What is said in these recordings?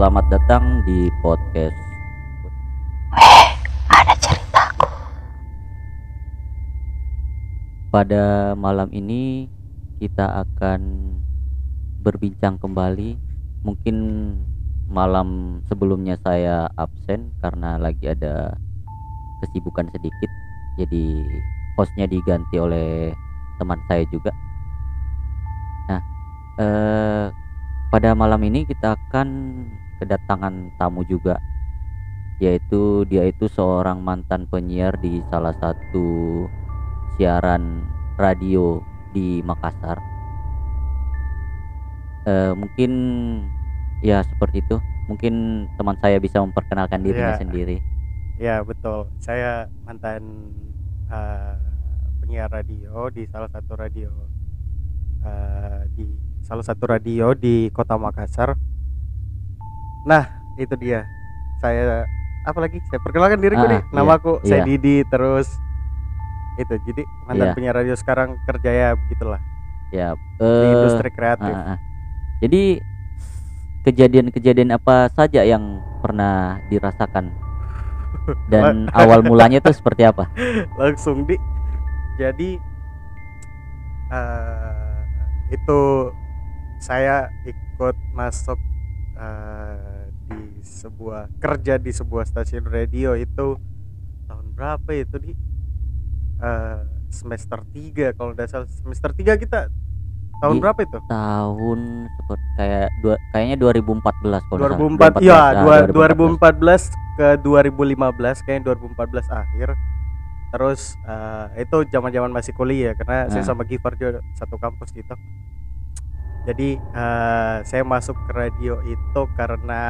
selamat datang di podcast. Ada ceritaku. Pada malam ini kita akan berbincang kembali. Mungkin malam sebelumnya saya absen karena lagi ada kesibukan sedikit. Jadi hostnya diganti oleh teman saya juga. Nah, eh, pada malam ini kita akan kedatangan tamu juga yaitu dia itu seorang mantan penyiar di salah satu siaran radio di Makassar Eh, mungkin ya seperti itu mungkin teman saya bisa memperkenalkan dirinya Iya. sendiri Ya betul, saya mantan eh, penyiar radio di salah satu radio eh, di salah satu radio di kota Makassar. Nah itu dia, saya apa lagi? Saya perkenalkan diriku Ah, nih, namaku iya. saya Didi terus itu jadi mantan Iya. penyiar radio sekarang kerja ya begitulah ya di eh, industri kreatif. ah, ah. jadi kejadian-kejadian apa saja yang pernah dirasakan dan awal mulanya itu seperti apa langsung di jadi eh, itu saya ikut masuk eh, di sebuah kerja di sebuah stasiun radio itu tahun berapa itu di Eh, semester 3 kalau udah salah semester 3 kita tahun Di- berapa itu tahun seperti kayak dua kayaknya 2014 kalau nggak salah. 2004 iya Ah, dua- 2014. 2014 ke 2015 kayaknya 2014 akhir terus eh, itu zaman-zaman masih kuliah karena saya Ah. sama Givar juga satu kampus gitu jadi eh, saya masuk ke radio itu karena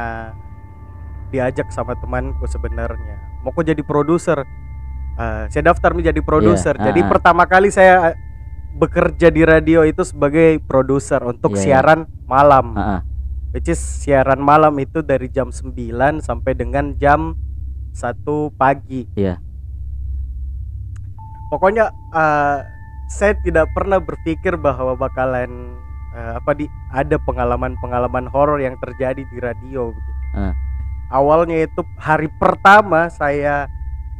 diajak sama temanku sebenarnya mau aku jadi produser Eh, saya daftar menjadi produser ah, jadi ah. pertama kali saya eh, bekerja di radio itu sebagai produser untuk Iya, iya. siaran malam Ah, ah. which is siaran malam itu dari jam 9 sampai dengan jam 1 pagi. Iya. Pokoknya eh, saya tidak pernah berpikir bahwa bakalan eh, apa di ada pengalaman-pengalaman horor yang terjadi di radio begitu. Ah. Awalnya itu hari pertama saya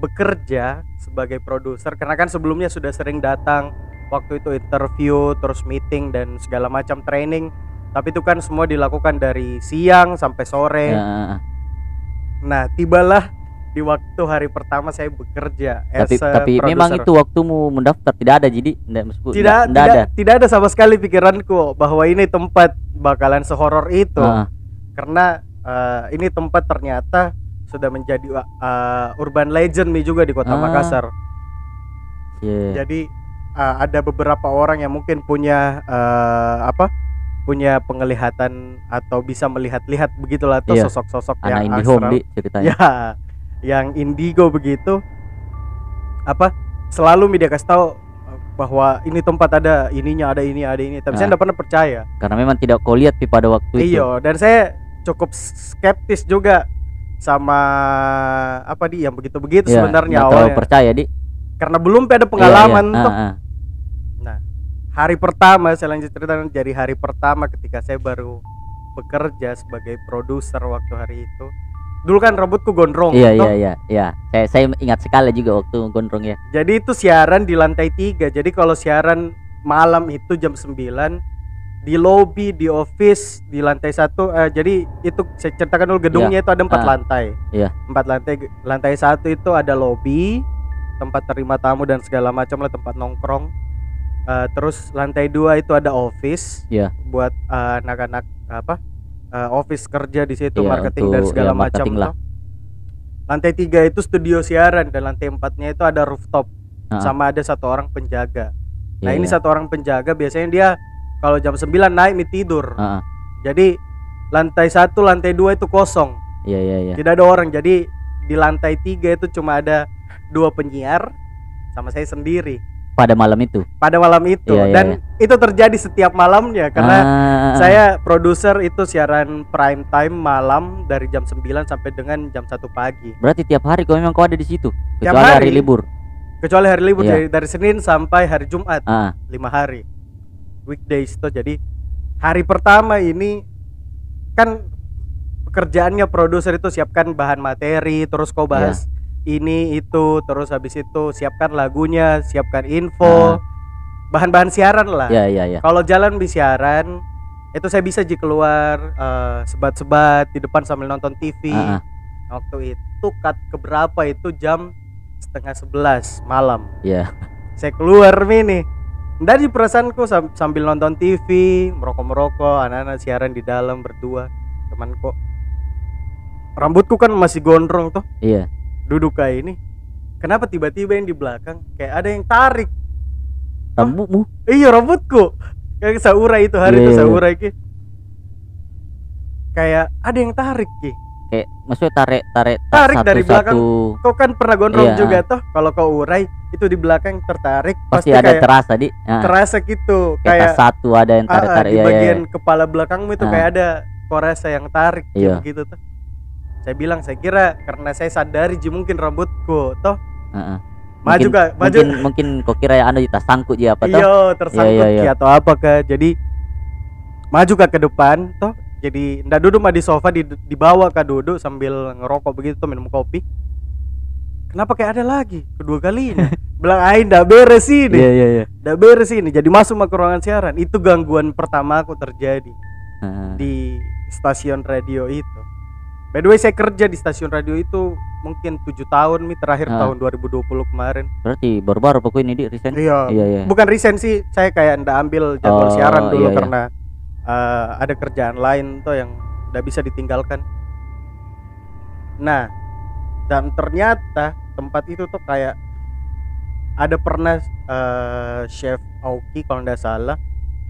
bekerja sebagai produser karena kan sebelumnya sudah sering datang waktu itu interview terus meeting dan segala macam training tapi itu kan semua dilakukan dari siang sampai sore ah. nah tibalah di waktu hari pertama saya bekerja tapi as tapi memang producer. itu waktumu mendaftar tidak ada jadi tidak tidak tidak, tidak ada tidak ada sama sekali pikiranku bahwa ini tempat bakalan sehoror itu Ah, karena eh, ini tempat ternyata sudah menjadi eh, urban legend nih juga di kota Ah. Makassar Iya. jadi uh, ada beberapa orang yang mungkin punya uh, apa punya penglihatan atau bisa melihat-lihat begitulah tuh Iya. sosok-sosok yang indie home astral. di ceritanya ya yang indigo begitu apa selalu media kasih tahu uh, bahwa ini tempat ada ininya ada ini ada ini tapi saya Ah. tidak pernah percaya karena memang tidak kau lihat pada waktu itu iya dan saya cukup skeptis juga sama apa di yang begitu-begitu Iya, sebenarnya nggak terlalu awalnya percaya di karena belum ada pengalaman iya. tuh Ah, ah. hari pertama saya lanjut cerita jadi hari pertama ketika saya baru bekerja sebagai produser waktu hari itu dulu kan rambutku gondrong iya toh. iya iya iya saya saya ingat sekali juga waktu gondrong ya jadi itu siaran di lantai tiga jadi kalau siaran malam itu jam 9 di lobby di office di lantai satu eh, jadi itu saya ceritakan dulu gedungnya itu ada empat Ah. lantai Iya. empat lantai lantai satu itu ada lobby tempat terima tamu dan segala macam lah tempat nongkrong Eh, terus lantai dua itu ada office Iya. buat eh, anak-anak apa eh, office kerja di situ Iya, marketing dan untuk, segala ya, macam tuh. lantai tiga itu studio siaran dan lantai empatnya itu ada rooftop Ah. sama ada satu orang penjaga nah Iya, ini iya. satu orang penjaga biasanya dia kalau jam 9 naik nih tidur ah. jadi lantai satu lantai dua itu kosong iya iya iya tidak ada orang jadi di lantai tiga itu cuma ada dua penyiar sama saya sendiri pada malam itu? Pada malam itu. Iya, iya, dan itu terjadi setiap malamnya karena Ah, saya produser itu siaran prime time malam dari jam 9 sampai dengan jam 1 pagi. Berarti tiap hari kau memang kau ada di situ? Tiap kecuali hari hari. libur? Kecuali hari libur Iya. dari, dari Senin sampai hari Jumat. Ah. Lima hari. Weekdays itu jadi hari pertama ini kan pekerjaannya produser itu siapkan bahan materi terus kau bahas ini itu terus habis itu siapkan lagunya siapkan info Ah. bahan-bahan siaran lah. Ya ya ya. Kalau jalan di siaran itu saya bisa ji keluar eh, sebat-sebat di depan sambil nonton TV Ah, ah. waktu itu cut keberapa itu? Jam setengah sebelas malam. Ya. Saya keluar nih. Dari perasaanku sam- sambil nonton TV merokok-merokok anak-anak siaran di dalam berdua temanku. Rambutku kan masih gondrong tuh iya duduk kayak ini kenapa tiba-tiba yang di belakang kayak ada yang tarik rambutmu iya rambutku kayak saurai itu hari Iya, itu iya, iya. saurai ki kayak ada yang tarik ki kayak maksudnya tarik tarik Tarik satu, dari belakang. satu, kau kan pernah gondrong Iya. juga toh kalau kau urai itu di belakang tertarik pasti, pasti, ada kayak terasa di nah, terasa gitu kayak kayak satu ada yang ah, tarik ah, tarik di ya, ya, bagian ya. kepala belakangmu itu Ah. kayak ada koresa yang tarik Iya. begitu tuh saya bilang saya kira karena saya sadari ji mungkin rambutku. Toh Heeh. maju Mungkin- kak maju mungkin mungkin kok kira ya anda tas sangkut ya apa toh? Iya tersangkut Iya, iya, ki iya. atau apa kak. Jadi maju kak ke depan toh. Jadi ndak duduk mah di sofa di dibawa kak duduk sambil ngerokok begitu tuh minum kopi. Kenapa kayak ada lagi? Kedua kalinya bilang ain ndak beres ini. Iya iya iya. Ndak beres ini. Jadi masuk ke ruangan siaran. Itu gangguan pertama aku terjadi Heeh. di stasiun radio itu by the way saya kerja di stasiun radio itu mungkin tujuh tahun mi terakhir Ah. tahun 2020 kemarin berarti baru-baru pokoknya ini di resign iya iya iya bukan resign sih saya kayak ndak ambil jadwal Oh, siaran dulu iya, iya. karena eh, ada kerjaan lain tuh yang ndak bisa ditinggalkan nah dan ternyata tempat itu tuh kayak ada pernah eh, chef Aoki kalau ndak salah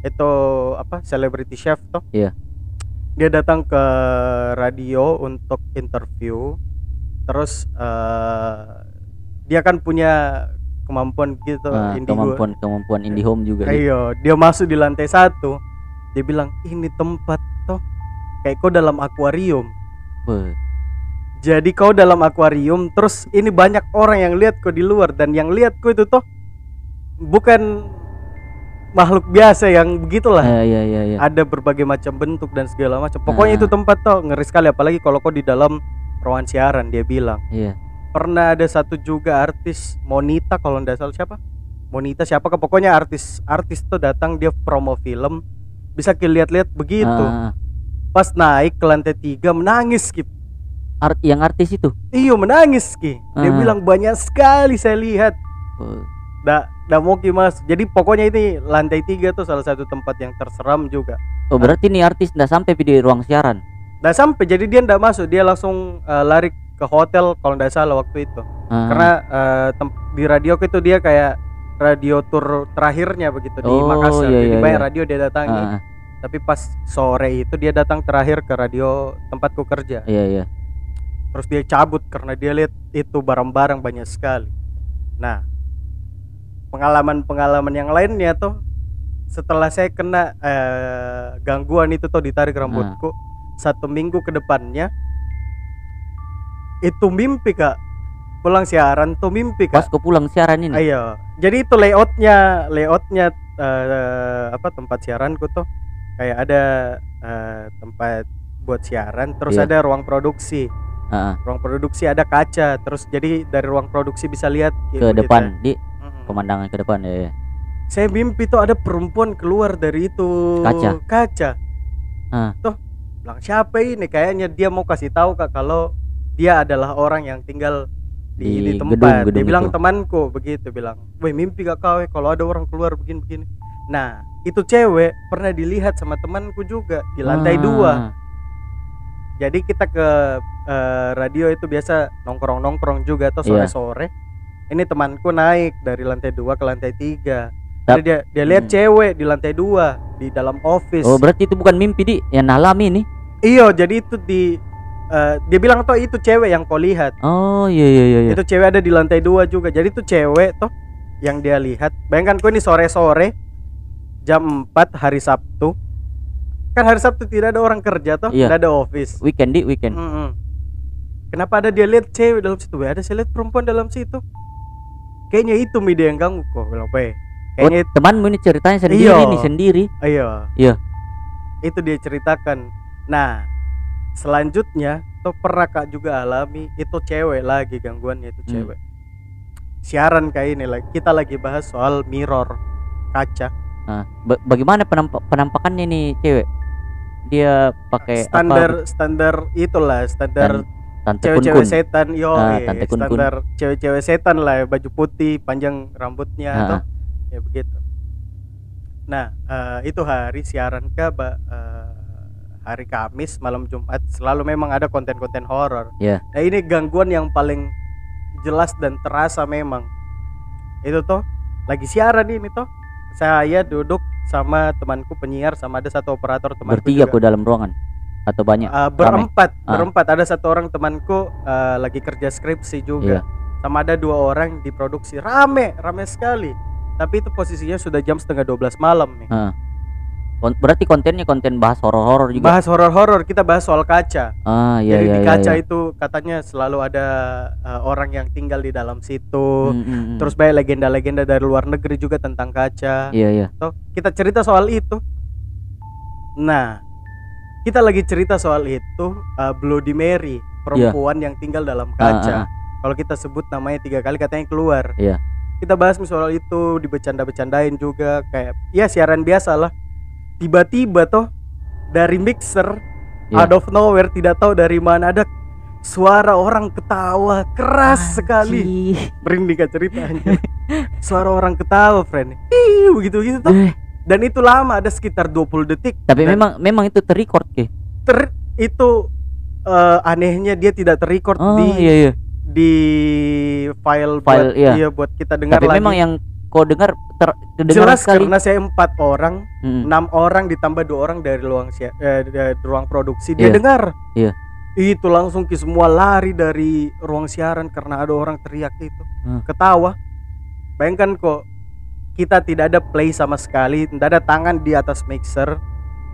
itu apa celebrity chef tuh Iya. Dia datang ke radio untuk interview terus eh, dia kan punya kemampuan gitu Ah, indigo. kemampuan kemampuan indie home juga. Ayo, dia masuk di lantai satu. Dia bilang ini tempat toh kayak kau dalam akuarium. Jadi kau dalam akuarium, terus ini banyak orang yang lihat kau di luar dan yang lihat kau itu toh bukan makhluk biasa yang begitulah. Iya iya iya iya. Ada berbagai macam bentuk dan segala macam. Pokoknya Ah. itu tempat toh ngeri sekali apalagi kalau kau di dalam ruangan siaran dia bilang. Iya. Pernah ada satu juga artis Monita kalau nggak salah siapa? Monita siapa ke pokoknya artis artis tuh datang dia promo film bisa lihat-lihat begitu. Ah, Pas naik ke lantai tiga menangis Ki. art yang artis itu. Iyo menangis Ki. Dia Ah. bilang banyak sekali saya lihat. Beuh. Nggak mau mas. Jadi pokoknya ini lantai tiga tuh salah satu tempat yang terseram juga. Oh berarti nih artis nggak sampai di ruang siaran. Nggak sampai jadi dia nggak masuk dia langsung eh, lari ke hotel kalau nggak salah waktu itu. Ah. karena tem- di radio itu dia kayak radio tour terakhirnya begitu di Oh, Makassar iya, jadi iya, banyak iya. radio dia datangi ah. tapi pas sore itu dia datang terakhir ke radio tempatku kerja iya iya. terus dia cabut karena dia lihat itu barang-barang banyak sekali nah pengalaman-pengalaman yang lainnya tuh setelah saya kena eh, gangguan itu tuh ditarik rambutku satu minggu ke depannya itu mimpi kak pulang siaran tuh mimpi kak Pas kau pulang siaran ini. Ayo. Jadi itu layoutnya, layoutnya eh, apa tempat siaranku tuh kayak ada eh, tempat buat siaran, terus Iya. ada ruang produksi. Ah, ah. Ruang produksi ada kaca, terus jadi dari ruang produksi bisa lihat ke gitu, depan di. Pemandangan ke depan ya. ya. Saya mimpi tuh ada perempuan keluar dari itu Kaca. Kaca. Ah. Tuh, bilang siapa ini? Kayaknya dia mau kasih tahu kak kalau dia adalah orang yang tinggal di, Di di tempat. gedung- gedung dia bilang itu. temanku begitu bilang, "Woi, mimpi gak kau eh, kalau ada orang keluar begini-begini." Nah, itu cewek pernah dilihat sama temanku juga di lantai Ah. dua. Jadi kita ke eh, radio itu biasa nongkrong-nongkrong juga atau Iya. sore-sore. Ini temanku naik dari lantai dua ke lantai tiga. Jadi dia dia lihat Hmm. cewek di lantai dua di dalam office. Oh berarti itu bukan mimpi di yang alami nih. Iya, jadi itu di eh, dia bilang tuh itu cewek yang kau lihat. Oh iya iya iya. iya. Itu cewek ada di lantai dua juga. Jadi itu cewek tuh yang dia lihat. Bayangkan kau ini sore-sore jam 4 hari Sabtu. Kan hari Sabtu tidak ada orang kerja tuh, Iya. tidak ada office. Weekend di weekend. Mm-mm. Kenapa ada dia lihat cewek dalam situ? Ada saya lihat perempuan dalam situ. Kayaknya itu media yang ganggu kok, bilang "Weh, Oh Kayaknya temanmu ini ceritanya sendiri Iya. nih sendiri. Iya. Iya. Itu dia ceritakan. Nah, selanjutnya tuh pernah kak juga alami itu cewek lagi gangguannya itu Hmm. cewek siaran kayak ini lagi kita lagi bahas soal mirror kaca Ah, ba- bagaimana penampak penampakannya nih cewek dia pakai standar apa standar itulah standar Tan- tante cewek-cewek setan yo Ah, eh, tante kun-kun. standar cewek-cewek setan lah baju putih panjang rambutnya Ah, atau ya begitu. Nah eh, itu hari siaran ke eh, hari Kamis malam Jumat selalu memang ada konten-konten horor. Iya. nah ini gangguan yang paling jelas dan terasa memang. Itu tuh lagi siaran ini tuh saya duduk sama temanku penyiar sama ada satu operator temanku bertiga juga. ku dalam ruangan atau banyak Uh, berempat Ah. berempat ada satu orang temanku uh, lagi kerja skripsi juga Iya. sama ada dua orang di produksi rame rame sekali tapi itu posisinya sudah jam setengah 12 malam nih Ah. Kon- berarti kontennya konten bahas horor-horor juga bahas horor-horor kita bahas soal kaca ah iya jadi iya di iya, kaca iya. itu katanya selalu ada uh, orang yang tinggal di dalam situ Hmm, hmm, hmm. terus banyak legenda-legenda dari luar negeri juga tentang kaca iya iya Toh, kita cerita soal itu. Nah, kita lagi cerita soal itu uh, Bloody Mary, perempuan yang tinggal dalam Ah, ah, kaca. ah. Kalau kita sebut namanya tiga kali katanya keluar. Iya. Kita bahas soal itu, dibecanda-becandain juga kayak ya siaran biasa lah. Tiba-tiba toh dari mixer Iya. out of nowhere tidak tahu dari mana ada suara orang ketawa keras sekali. Anjir. Merinding cerita. Suara orang ketawa, friend. Ih, begitu-gitu tuh Eh, dan itu lama ada sekitar 20 detik. Tapi Dan memang memang itu terrecord ke ter itu eh, anehnya dia tidak terrecord oh di iya iya. di file, File, buat iya. buat kita dengar tapi lagi. memang yang kau dengar ter terdengar jelas sekali. karena saya empat orang Mm, enam orang ditambah dua orang dari ruang eh, dari ruang produksi. Dia Iya. dengar. Iya. itu langsung ki semua lari dari ruang siaran karena ada orang teriak itu. Hmm. ketawa. Bayangkan kok kita tidak ada play sama sekali tidak ada tangan di atas mixer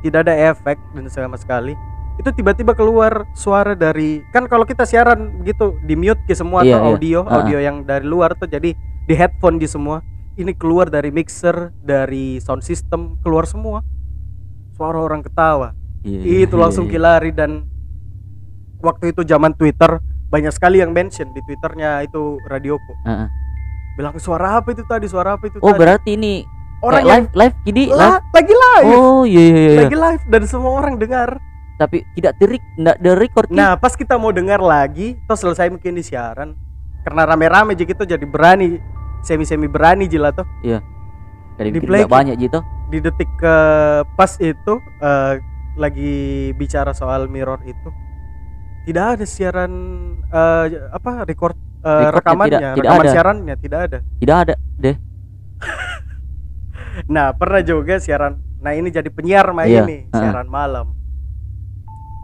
tidak ada efek dan sama sekali itu tiba-tiba keluar suara dari kan kalau kita siaran begitu di mute ke semua Iya, atau iya. audio Ah. audio yang dari luar tuh jadi di headphone di semua ini keluar dari mixer dari sound system keluar semua suara orang ketawa Iya, itu iya, langsung iya. kilari dan waktu itu zaman Twitter banyak sekali yang mention di twitternya itu radioku ah. Bilang suara apa itu tadi? Suara apa itu oh tadi? berarti ini orang yang live live gini live. La- lagi live. Oh iya iya iya. Lagi live dan semua orang dengar. Tapi tidak terik tidak ada record nah pas kita mau dengar lagi terus selesai mungkin di siaran. Karena rame-rame jadi gitu jadi berani semi-semi berani jila tuh Jadi di mungkin play banyak gitu di detik ke pas itu eh, lagi bicara soal mirror itu tidak ada siaran eh, apa record Recordnya rekamannya tidak- tidak rekaman ada. siarannya tidak ada. Tidak ada deh. Nah pernah juga siaran. Nah ini jadi penyiar main Iya, ini siaran malam.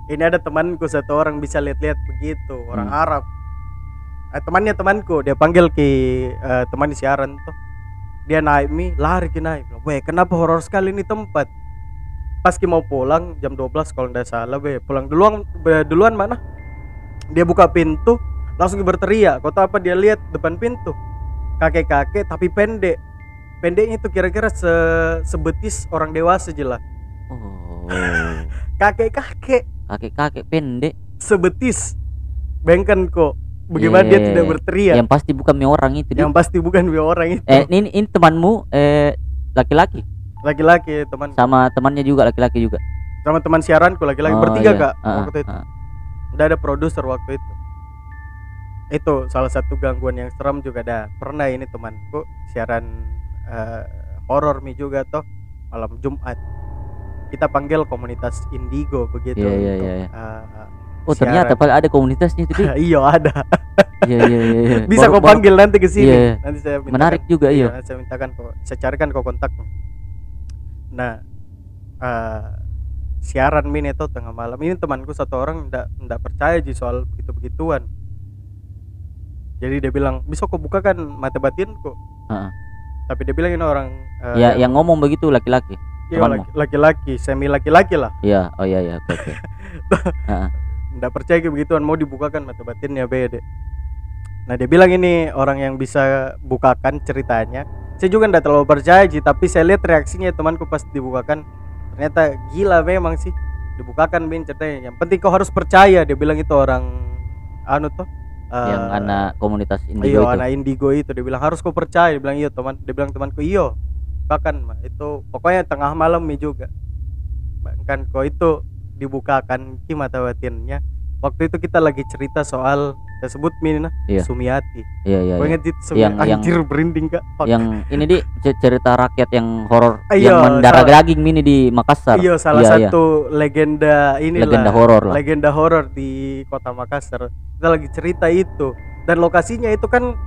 Ini ada temanku satu orang bisa lihat-lihat begitu orang Hmm. Arab. Eh, temannya temanku dia panggil ke eh, teman di siaran tuh. Dia naik mi lari ke naik. Weh kenapa horor sekali ini tempat? Pas ki mau pulang jam 12 kalau tidak salah weh pulang duluan be- duluan mana? Dia buka pintu langsung berteriak kau tahu apa? Dia lihat depan pintu. Kakek-kakek tapi pendek. Pendeknya itu kira-kira se sebetis orang dewasa jelas. Oh. Kakek-kakek. Kakek kakek pendek. Sebetis. Bayangkan kok bagaimana Iya, dia iya, tidak berteriak. Yang pasti bukan mi orang itu yang pasti bukan dua orang itu. Eh ini, ini temanmu eh laki-laki? Laki-laki teman. Sama temannya juga laki-laki juga? Sama teman siaranku laki-laki. Oh, bertiga iya. kak Ah, waktu itu. ah. udah ada produser waktu itu itu salah satu gangguan yang serem juga ada pernah ini temanku siaran eh, horor mi juga toh malam Jumat. Kita panggil komunitas Indigo begitu Iya, iya, untuk, iya, iya. eh, oh ternyata siaran. Pak, ada komunitasnya itu iya ada. Iya iya iya iya. bisa Baru- kau baru- panggil nanti ke sini. Iya. nanti saya mintakan, menarik juga iya. Nanti saya mintakan kok saya carikan kau kontaknya nah eh, siaran min itu tengah malam. Ini temanku satu orang ndak ndak percaya ji soal begitu begituan jadi dia bilang bisa kau bukakan mata batinku Heeh. tapi dia bilang ini orang eh, ya yang ngomong begitu laki-laki iya, laki-laki semi laki-laki lah. Iya oh iya iya oke oke. Ndak percaya ke begituan mau dibukakan mata batinnya beda nah dia bilang ini orang yang bisa bukakan ceritanya. Saya juga ndak terlalu percaya sih tapi saya lihat reaksinya temanku pas dibukakan. Ternyata gila memang sih. Dibukakan bin ceritanya. Yang penting kau harus percaya dia bilang itu orang anu tuh yang eh, anak komunitas indigo iyo itu? anak indigo itu dia bilang harus kau percaya. Dia bilang iyo teman dia bilang temanku iyo bukakan mah itu pokoknya tengah malam nih juga. Kan kau itu dibukakan ki mata batinnya waktu itu kita lagi cerita soal saya sebut min nah, Iya. Sumiati iya iya iya. ingat itu Sumiati Yang- yang- anjir berinding kak Fuck. yang ini di ce- cerita rakyat yang horor Iya, yang mendarah salah- daging mini di Makassar Iya salah Iya, iya. satu legenda inilah legenda horor lah legenda horor di kota Makassar kita lagi cerita itu dan lokasinya itu kan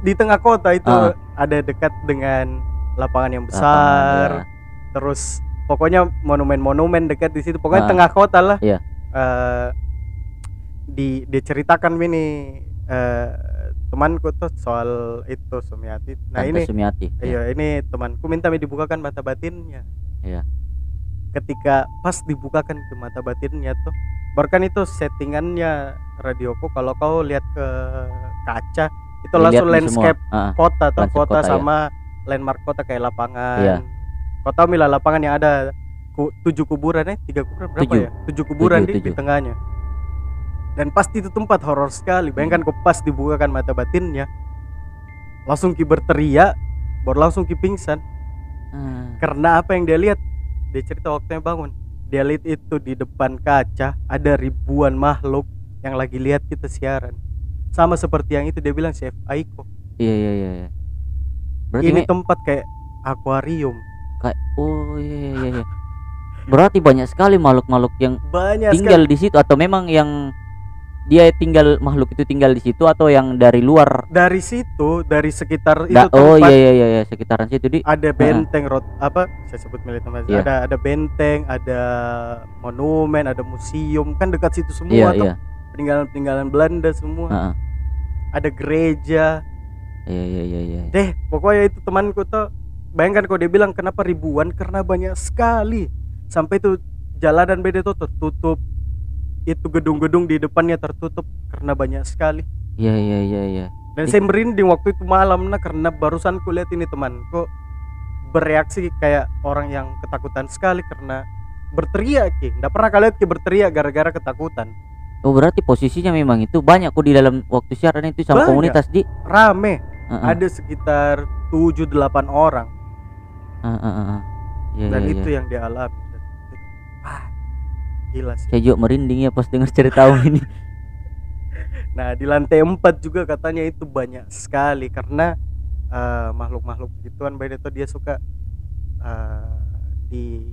di tengah kota itu Ah. ada dekat dengan lapangan yang Lapangan, besar iya. terus pokoknya monumen-monumen dekat di situ pokoknya Ah. tengah kota lah Iya. Eh, di diceritakan ini eh, temanku tuh soal itu Sumiati nah Tante ini Sumiati Iya, ini temanku minta mi dibukakan mata batinnya. Iya. Ketika pas dibukakan ke mata batinnya tuh, baru kan itu settingannya radioku kalau kau lihat ke kaca itu Dilihat langsung landscape semua. Ah, ah. kota Landscape kota, kota, ya. sama landmark kota kayak lapangan. Iya. Kau tahu Mila lapangan yang ada ku, tujuh kuburan eh tiga kuburan berapa Tujuh. ya? Tujuh kuburan Tujuh, di, di tujuh. tengahnya. Dan pasti itu tempat horor sekali. Bayangkan Hmm. kau pas dibukakan mata batinnya, langsung ki berteriak, baru langsung ki pingsan. Ah, karena apa yang dia lihat? Dia cerita waktunya bangun. Dia lihat itu di depan kaca ada ribuan makhluk yang lagi lihat kita siaran. Sama seperti yang itu dia bilang chef Aiko. Iya iya iya iya. berarti ini Me- tempat kayak akuarium. Kayak oh iya iya iya, iya. Berarti banyak sekali makhluk-makhluk yang banyak tinggal di situ atau memang yang dia tinggal makhluk itu tinggal di situ atau yang dari luar? Dari situ dari sekitar Da- itu oh tempat iya iya iya iya, sekitaran situ di. ada benteng rot apa? Saya sebut milik teman Iya. ada ada benteng ada monumen ada museum. Kan dekat situ semua iya tuh. iya. Peninggalan peninggalan Belanda semua. Heeh. ada gereja. Iya iya iya iya deh pokoknya itu temanku tuh bayangkan kalau dia bilang kenapa ribuan? Karena banyak sekali. Sampai itu jalanan beda tuh tertutup itu gedung-gedung di depannya tertutup karena banyak sekali. Iya iya iya iya. Dan saya merinding waktu itu malam nah karena barusan kulihat ini temanku bereaksi kayak orang yang ketakutan sekali karena berteriak ki. Nggak pernah kalian ki berteriak gara-gara ketakutan. Oh berarti posisinya memang itu banyak kok di dalam waktu siaran itu sama Banyak. komunitas di? Rame. Heeh, ada sekitar 7-8 orang. Heeh, heeh, heeh. Iya, dan iya, itu iya. yang dialami ah, gila sih juga merinding ya pas dengar cerita om ini Nah di lantai 4 juga katanya itu banyak sekali karena eh, makhluk-makhluk gituan beda tuh dia suka eh, di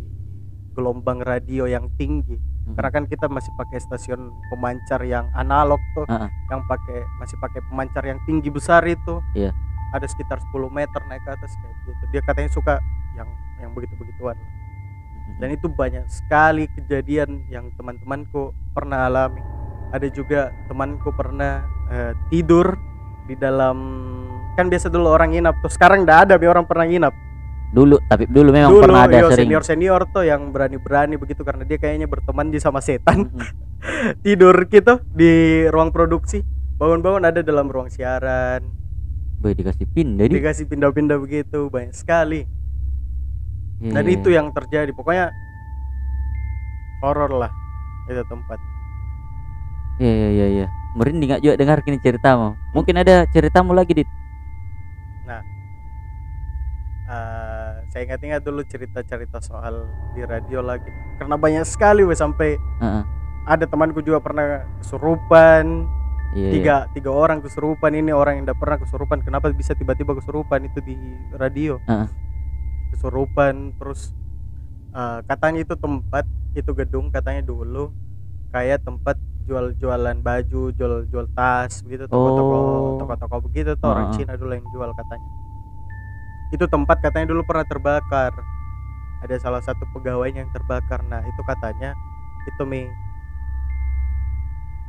gelombang radio yang tinggi. Karena kan kita masih pakai stasiun pemancar yang analog tuh, Heeh. yang pakai masih pakai pemancar yang tinggi besar itu. Iya. Ada sekitar 10 meter naik ke atas kayak gitu. Dia katanya suka yang yang begitu-begituan. Dan itu banyak sekali kejadian yang teman-temanku pernah alami. Ada juga temanku pernah eh, tidur di dalam kan biasa dulu orang nginap tuh. Sekarang enggak ada bi orang pernah nginap. dulu tapi dulu memang dulu pernah ada yo, sering senior-senior tuh yang berani-berani begitu karena dia kayaknya berteman di sama setan. Tidur gitu di ruang produksi. Bangun-bangun ada dalam ruang siaran. Boy dikasih pin jadi Dikasih pindah-pindah begitu banyak sekali. Dan iya, itu yang terjadi. Pokoknya horor lah itu tempat. iya iya iya iya. Merinding gak juga dengar kini ceritamu? Mungkin ada ceritamu lagi dit. Eh, saya ingat-ingat dulu cerita-cerita soal di radio lagi. Karena banyak sekali weh sampai Heeh. ada temanku juga pernah kesurupan. Iya, iya. tiga tiga orang kesurupan. Ini orang yang tidak pernah kesurupan. Kenapa bisa tiba-tiba kesurupan? Itu di radio. Heeh. Kesurupan terus eh, katanya itu tempat itu gedung katanya dulu kayak tempat jual-jualan baju jual-jual tas begitu toko-toko Oh. toko-toko begitu tuh orang. Cina dulu yang jual katanya itu tempat katanya dulu pernah terbakar ada salah satu pegawainya yang terbakar nah itu katanya itu mi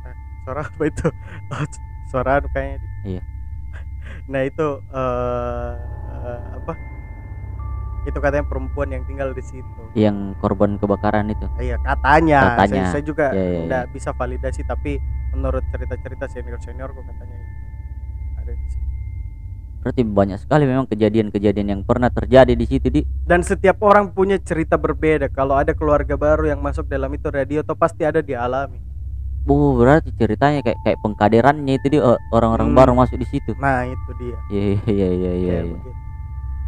Eh, suara apa itu Oh, suara anu kayaknya Iya. nah itu eh eh, apa itu katanya perempuan yang tinggal di situ. Yang korban kebakaran itu? Iya katanya, Katanya. Saya, saya juga Iya, iya, nggak bisa validasi tapi menurut cerita-cerita senior senior kok katanya ada di situ. Berarti banyak sekali memang kejadian-kejadian yang pernah terjadi di situ di. Dan setiap orang punya cerita berbeda. Kalau ada keluarga baru yang masuk dalam itu radio tuh pasti ada dialami. Oh berarti ceritanya kayak kayak pengkaderannya itu di. O- orang-orang Hmm. baru masuk di situ. Nah itu dia. Iya iya iya iya.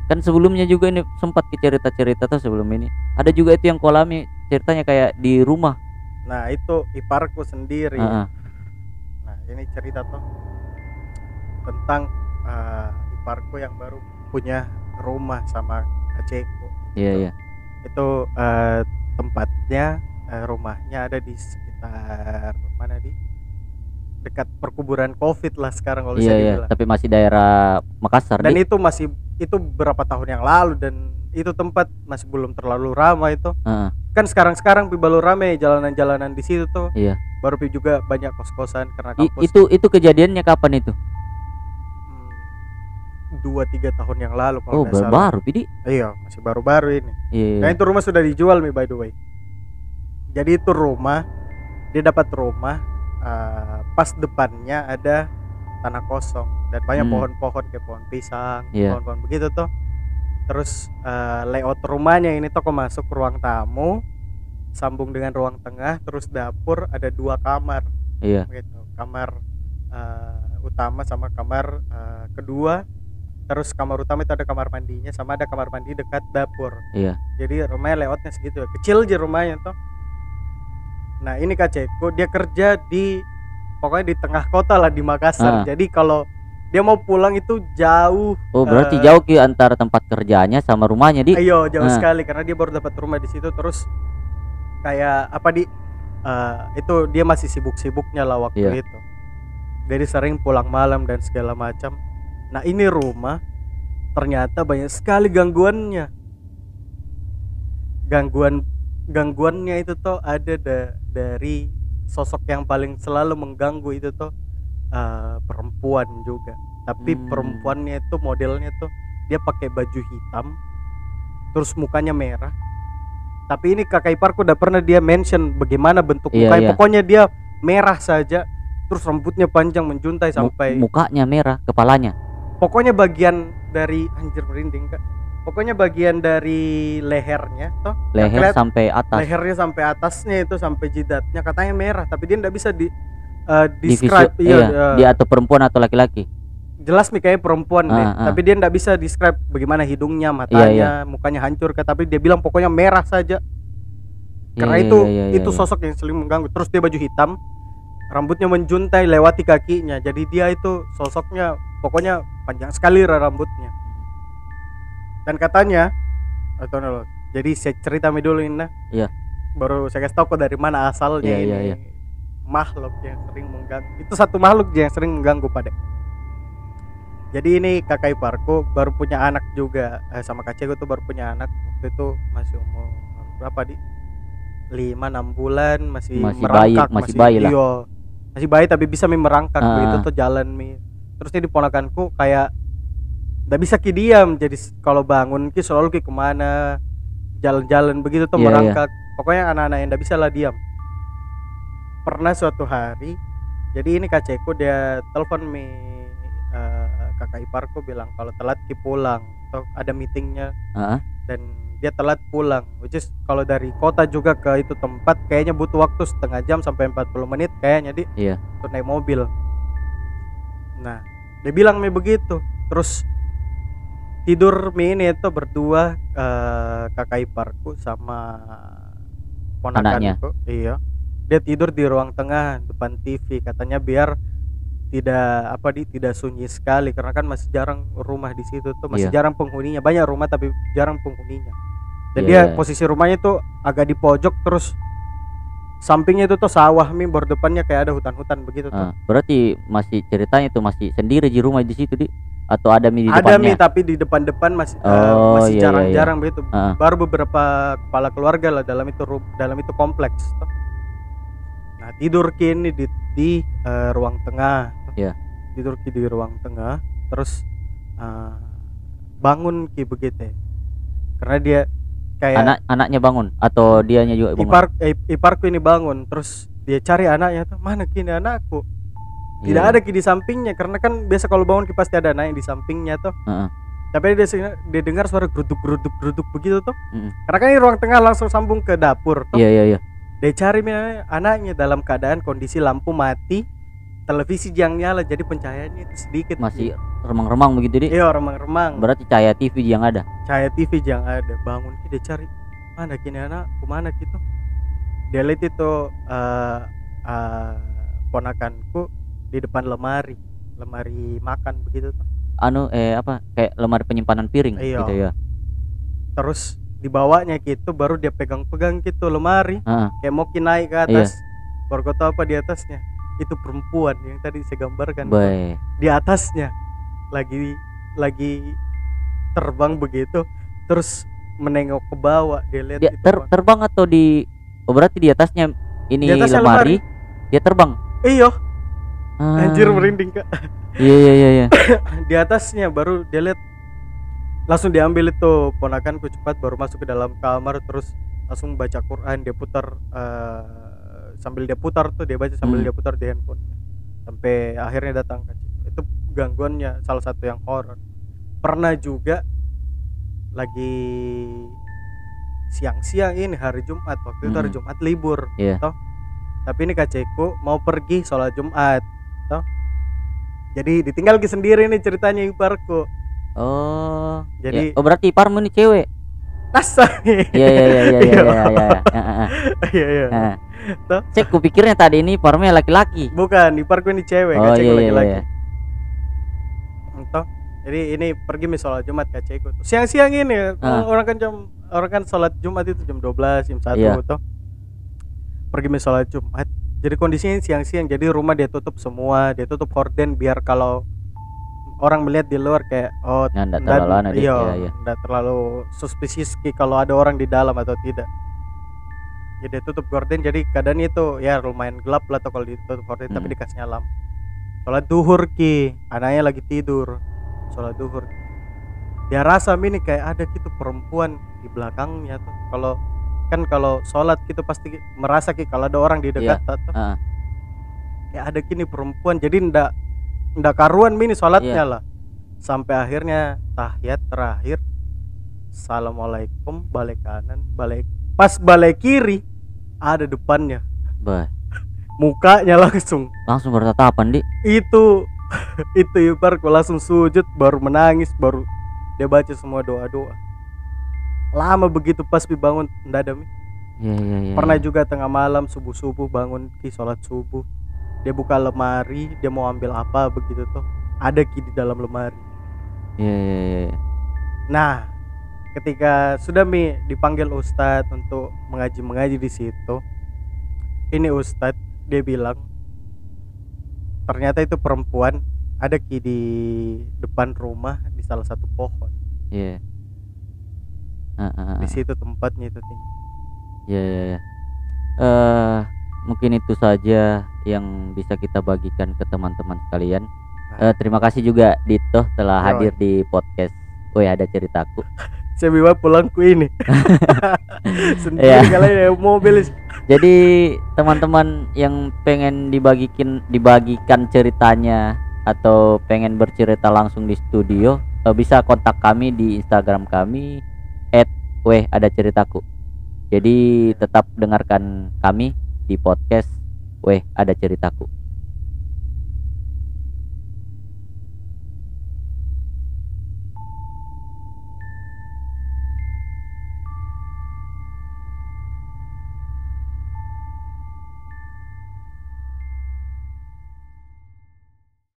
Kan sebelumnya juga ini sempat ke cerita-cerita tuh sebelum ini. Ada juga itu yang kolami ceritanya kayak di rumah. Nah itu iparku sendiri. Heeh. nah ini cerita tuh tentang eh, iparku yang baru punya rumah sama acehku iya iya. Itu eh, tempatnya eh, rumahnya ada di sekitar mana di dekat perkuburan covid lah sekarang kalau bisa iya iya dibilang. tapi masih daerah Makassar dan di itu masih itu berapa tahun yang lalu dan itu tempat masih belum terlalu ramai itu. Heeh, kan sekarang sekarang baru ramai jalanan-jalanan di situ tuh. Iya. Baru pi juga banyak kos-kosan karena I- itu itu kejadiannya kapan itu? Hmm, dua tiga tahun yang lalu kalau oh nggak salah. baru pidi. Iya masih baru-baru ini. Iya Nah itu rumah sudah dijual nih by the way. Jadi itu rumah dia dapat rumah eh, pas depannya ada tanah kosong dan banyak Hmm. pohon-pohon kayak pohon pisang, Iya. pohon-pohon begitu tuh. Terus eh, layout rumahnya ini toko masuk ruang tamu, sambung dengan ruang tengah, terus dapur ada dua kamar iya gitu. Kamar eh, utama sama kamar eh, kedua. Terus kamar utama itu ada kamar mandinya sama ada kamar mandi dekat dapur iya jadi rumahnya lewatnya segitu kecil aja rumahnya tuh nah ini kak Ceko dia kerja di pokoknya di tengah kota lah di Ah. Makassar jadi kalau dia mau pulang itu jauh oh berarti Eh, jauh ki antara tempat kerjanya sama rumahnya di? Ayo jauh Ah. sekali karena dia baru dapat rumah di situ. Terus kayak apa di? Eh, itu dia masih sibuk-sibuknya lah waktu Iya. itu. Jadi sering pulang malam dan segala macam. Nah ini rumah ternyata banyak sekali gangguannya. Gangguan gangguannya itu tuh ada da- dari sosok yang paling selalu mengganggu itu tuh eh, perempuan juga. Tapi Hmm. perempuannya itu modelnya tuh dia pakai baju hitam terus mukanya merah. Tapi ini kakak iparku udah pernah dia mention bagaimana bentuk Iya, mukanya. iya. pokoknya dia merah saja terus rambutnya panjang menjuntai sampai mukanya merah kepalanya? Pokoknya bagian dari anjir merinding kak pokoknya bagian dari lehernya toh leher sampai atas. lehernya sampai atasnya itu sampai jidatnya katanya merah tapi dia nggak bisa di Divisu- describe iya, iya, eh, dia atau perempuan atau laki-laki? Jelas nih kayak perempuan deh Ah, ah. tapi dia nggak bisa describe bagaimana hidungnya Iya, matanya mukanya hancur kak tapi dia bilang pokoknya merah saja. Karena Iya, itu iya, iya, itu iya. sosok yang sering mengganggu. Terus dia baju hitam rambutnya menjuntai lewati kakinya jadi dia itu sosoknya pokoknya panjang sekali ra- rambutnya dan katanya atau no, jadi saya cerita mi dulu ini nah. Iya. baru saya kasih tahu kok dari mana asalnya Iya, ini iya, iya. makhluk yang sering mengganggu itu satu makhluk yang sering mengganggu pada jadi ini kakak iparku baru punya anak juga eh, sama kakekku tuh baru punya anak waktu itu masih umur berapa di lima enam bulan masih, Masih bayi- merangkak masih bayi lah. iya masih bayi tapi bisa mi merangkak Ah, begitu ah. tuh jalan mi terus ini ponakanku kayak nggak bisa ki diam jadi kalau bangun ki selalu ki ke mana jalan-jalan begitu tuh Iya, iya. merangkak. Pokoknya anak-anak yang nggak bisa lah diam. Pernah suatu hari jadi ini kakekku dia telepon mi eh, kakak iparku bilang kalau telat ki pulang atau ada meetingnya. Heeh. dan dia telat pulang which is kalau dari kota juga ke itu tempat kayaknya butuh waktu setengah jam sampai 40 menit kayaknya di untuk naik mobil. Nah dia bilang mi begitu. Terus tidur mi ini itu berdua eh, kakak iparku sama ponakanku. Iya. Dia tidur di ruang tengah depan TV katanya biar tidak apa di tidak sunyi sekali. Karena kan masih jarang rumah di situ tuh. Masih Iya. jarang penghuninya. Banyak rumah tapi jarang penghuninya. Dan Iya, dia iya. posisi rumahnya tuh agak di pojok terus sampingnya itu tuh sawah mi. Baru depannya kayak ada hutan-hutan begitu tuh. Ah, berarti masih ceritanya tuh masih sendiri di rumah di situ di atau ada mi di ada mi depannya? tapi di depan-depan masih eh, Oh, masih iya, iya, jarang-jarang begitu. Ah. baru beberapa kepala keluarga lah dalam itu dalam itu kompleks nah tidur kini di di eh, ruang tengah tuh. Iya. tidur ki di ruang tengah terus eh, bangun ki begitu. Karena dia kayak anak anaknya bangun? Atau dianya juga bangun? ipar eh, iparku ini bangun terus dia cari anaknya tuh mana kini anakku tidak Iya. ada ki di sampingnya karena kan biasa kalau bangun ki pasti ada yang di sampingnya tuh Heeh. tapi dia dia dengar suara geruduk geruduk geruduk begitu tuh Mm-mm. karena kan ini ruang tengah langsung sambung ke dapur tuh Iya iya iya. dia cari anaknya dalam keadaan kondisi lampu mati televisi yang nyala jadi pencahayaannya itu sedikit Masih remang-remang begitu di. iya remang-remang Berarti cahaya TV yang ada. cahaya TV yang ada bangun ki dia cari mana kini anak ke mana gitu dia lihat itu eh eh, ponakanku di depan lemari lemari makan begitu tuh Anu eh apa kayak lemari penyimpanan piring Iya. gitu ya. terus dibawanya gitu baru dia pegang-pegang gitu lemari Heeh. kayak mau naik ke atas baru kau tahu apa di atasnya itu perempuan yang tadi saya gambarkan di atasnya lagi lagi terbang begitu terus menengok ke bawah dia lihat Dia ter- Bang. terbang atau di oh, berarti di atasnya ini Di atasnya lemari, dia terbang. iya Ah. anjir merinding kak Iya iya iya iya. di atasnya baru dia lihat langsung diambil itu ponakanku cepat baru masuk ke dalam kamar terus langsung baca Quran dia putar eh, sambil dia putar tuh dia baca sambil Hmm. dia putar di handphonenya sampai akhirnya datang situ. itu gangguannya salah satu yang horor pernah juga lagi siang-siang ini hari Jumat waktu itu hari Hmm. Jumat libur Iya. toh tapi ini kacekku mau pergi sholat Jumat toh jadi ditinggal ki sendiri nih ceritanya iparku Oh. Jadi- ya. oh berarti iparmu ini cewek. nasa Iya iya iya iya iya iya iya. Iya iya. Toh? Saya kupikirnya tadi ini iparmu laki-laki. bukan iparku ini cewek Oh iya iya laki-laki iya. toh jadi ini pergi mi sholat Jumat kacekku tuh siang-siang ini Ah. orang kan jam orang kan sholat Jumat itu jam 12 jam 1 Iya. toh pergi sholat Jumat jadi kondisinya siang-siang jadi rumah dia tutup semua dia tutup horden biar kalau orang melihat di luar kayak oh Ya enggak nggak- terlalu aneh iya, Iya iya. nggak terlalu suspicious kalau ada orang di dalam atau tidak jadi dia tutup gorden jadi keadaan itu ya lumayan gelap lah tuh kalau ditutup gorden tapi Hmm. dikasih lampu sholat duhur ki anaknya lagi tidur sholat duhur dia rasa ini kayak ada gitu perempuan di belakangnya tuh kalau kan kalau sholat gitu pasti merasa ki kalau ada orang di dekat tuh Heeh. kayak ada gini perempuan jadi ndak ndak karuan mini sholatnya Iya. lah. Sampai akhirnya tahiyat terakhir assalamualaikum balik kanan balik pas balik kiri ada depannya. Bah, mukanya langsung. Langsung bertatapan di. itu itu iparku langsung sujud baru menangis baru dia baca semua doa doa lama begitu pas pi bangun ndak ada Mi. Iya iya iya. pernah juga tengah malam subuh subuh bangun ki sholat subuh dia buka lemari dia mau ambil apa begitu tuh ada ki di dalam lemari Iya iya iya. iya. nah ketika sudah mi dipanggil ustadz untuk mengaji mengaji di situ ini ustadz dia bilang ternyata itu perempuan ada ki di depan rumah di salah satu pohon Di situ tempatnya itu Iya iya iya. Eh mungkin itu saja yang bisa kita bagikan ke teman-teman sekalian. Eh, terima kasih juga Dito telah Yo. hadir di podcast. Woi ada ceritaku. saya bawa pulangku ini sendiri kalian ya mobil Jadi teman-teman yang pengen dibagikin dibagikan ceritanya atau pengen bercerita langsung di studio eh, bisa kontak kami di Instagram kami @weh ada ceritaku. Jadi tetap dengarkan kami di podcast weh ada ceritaku.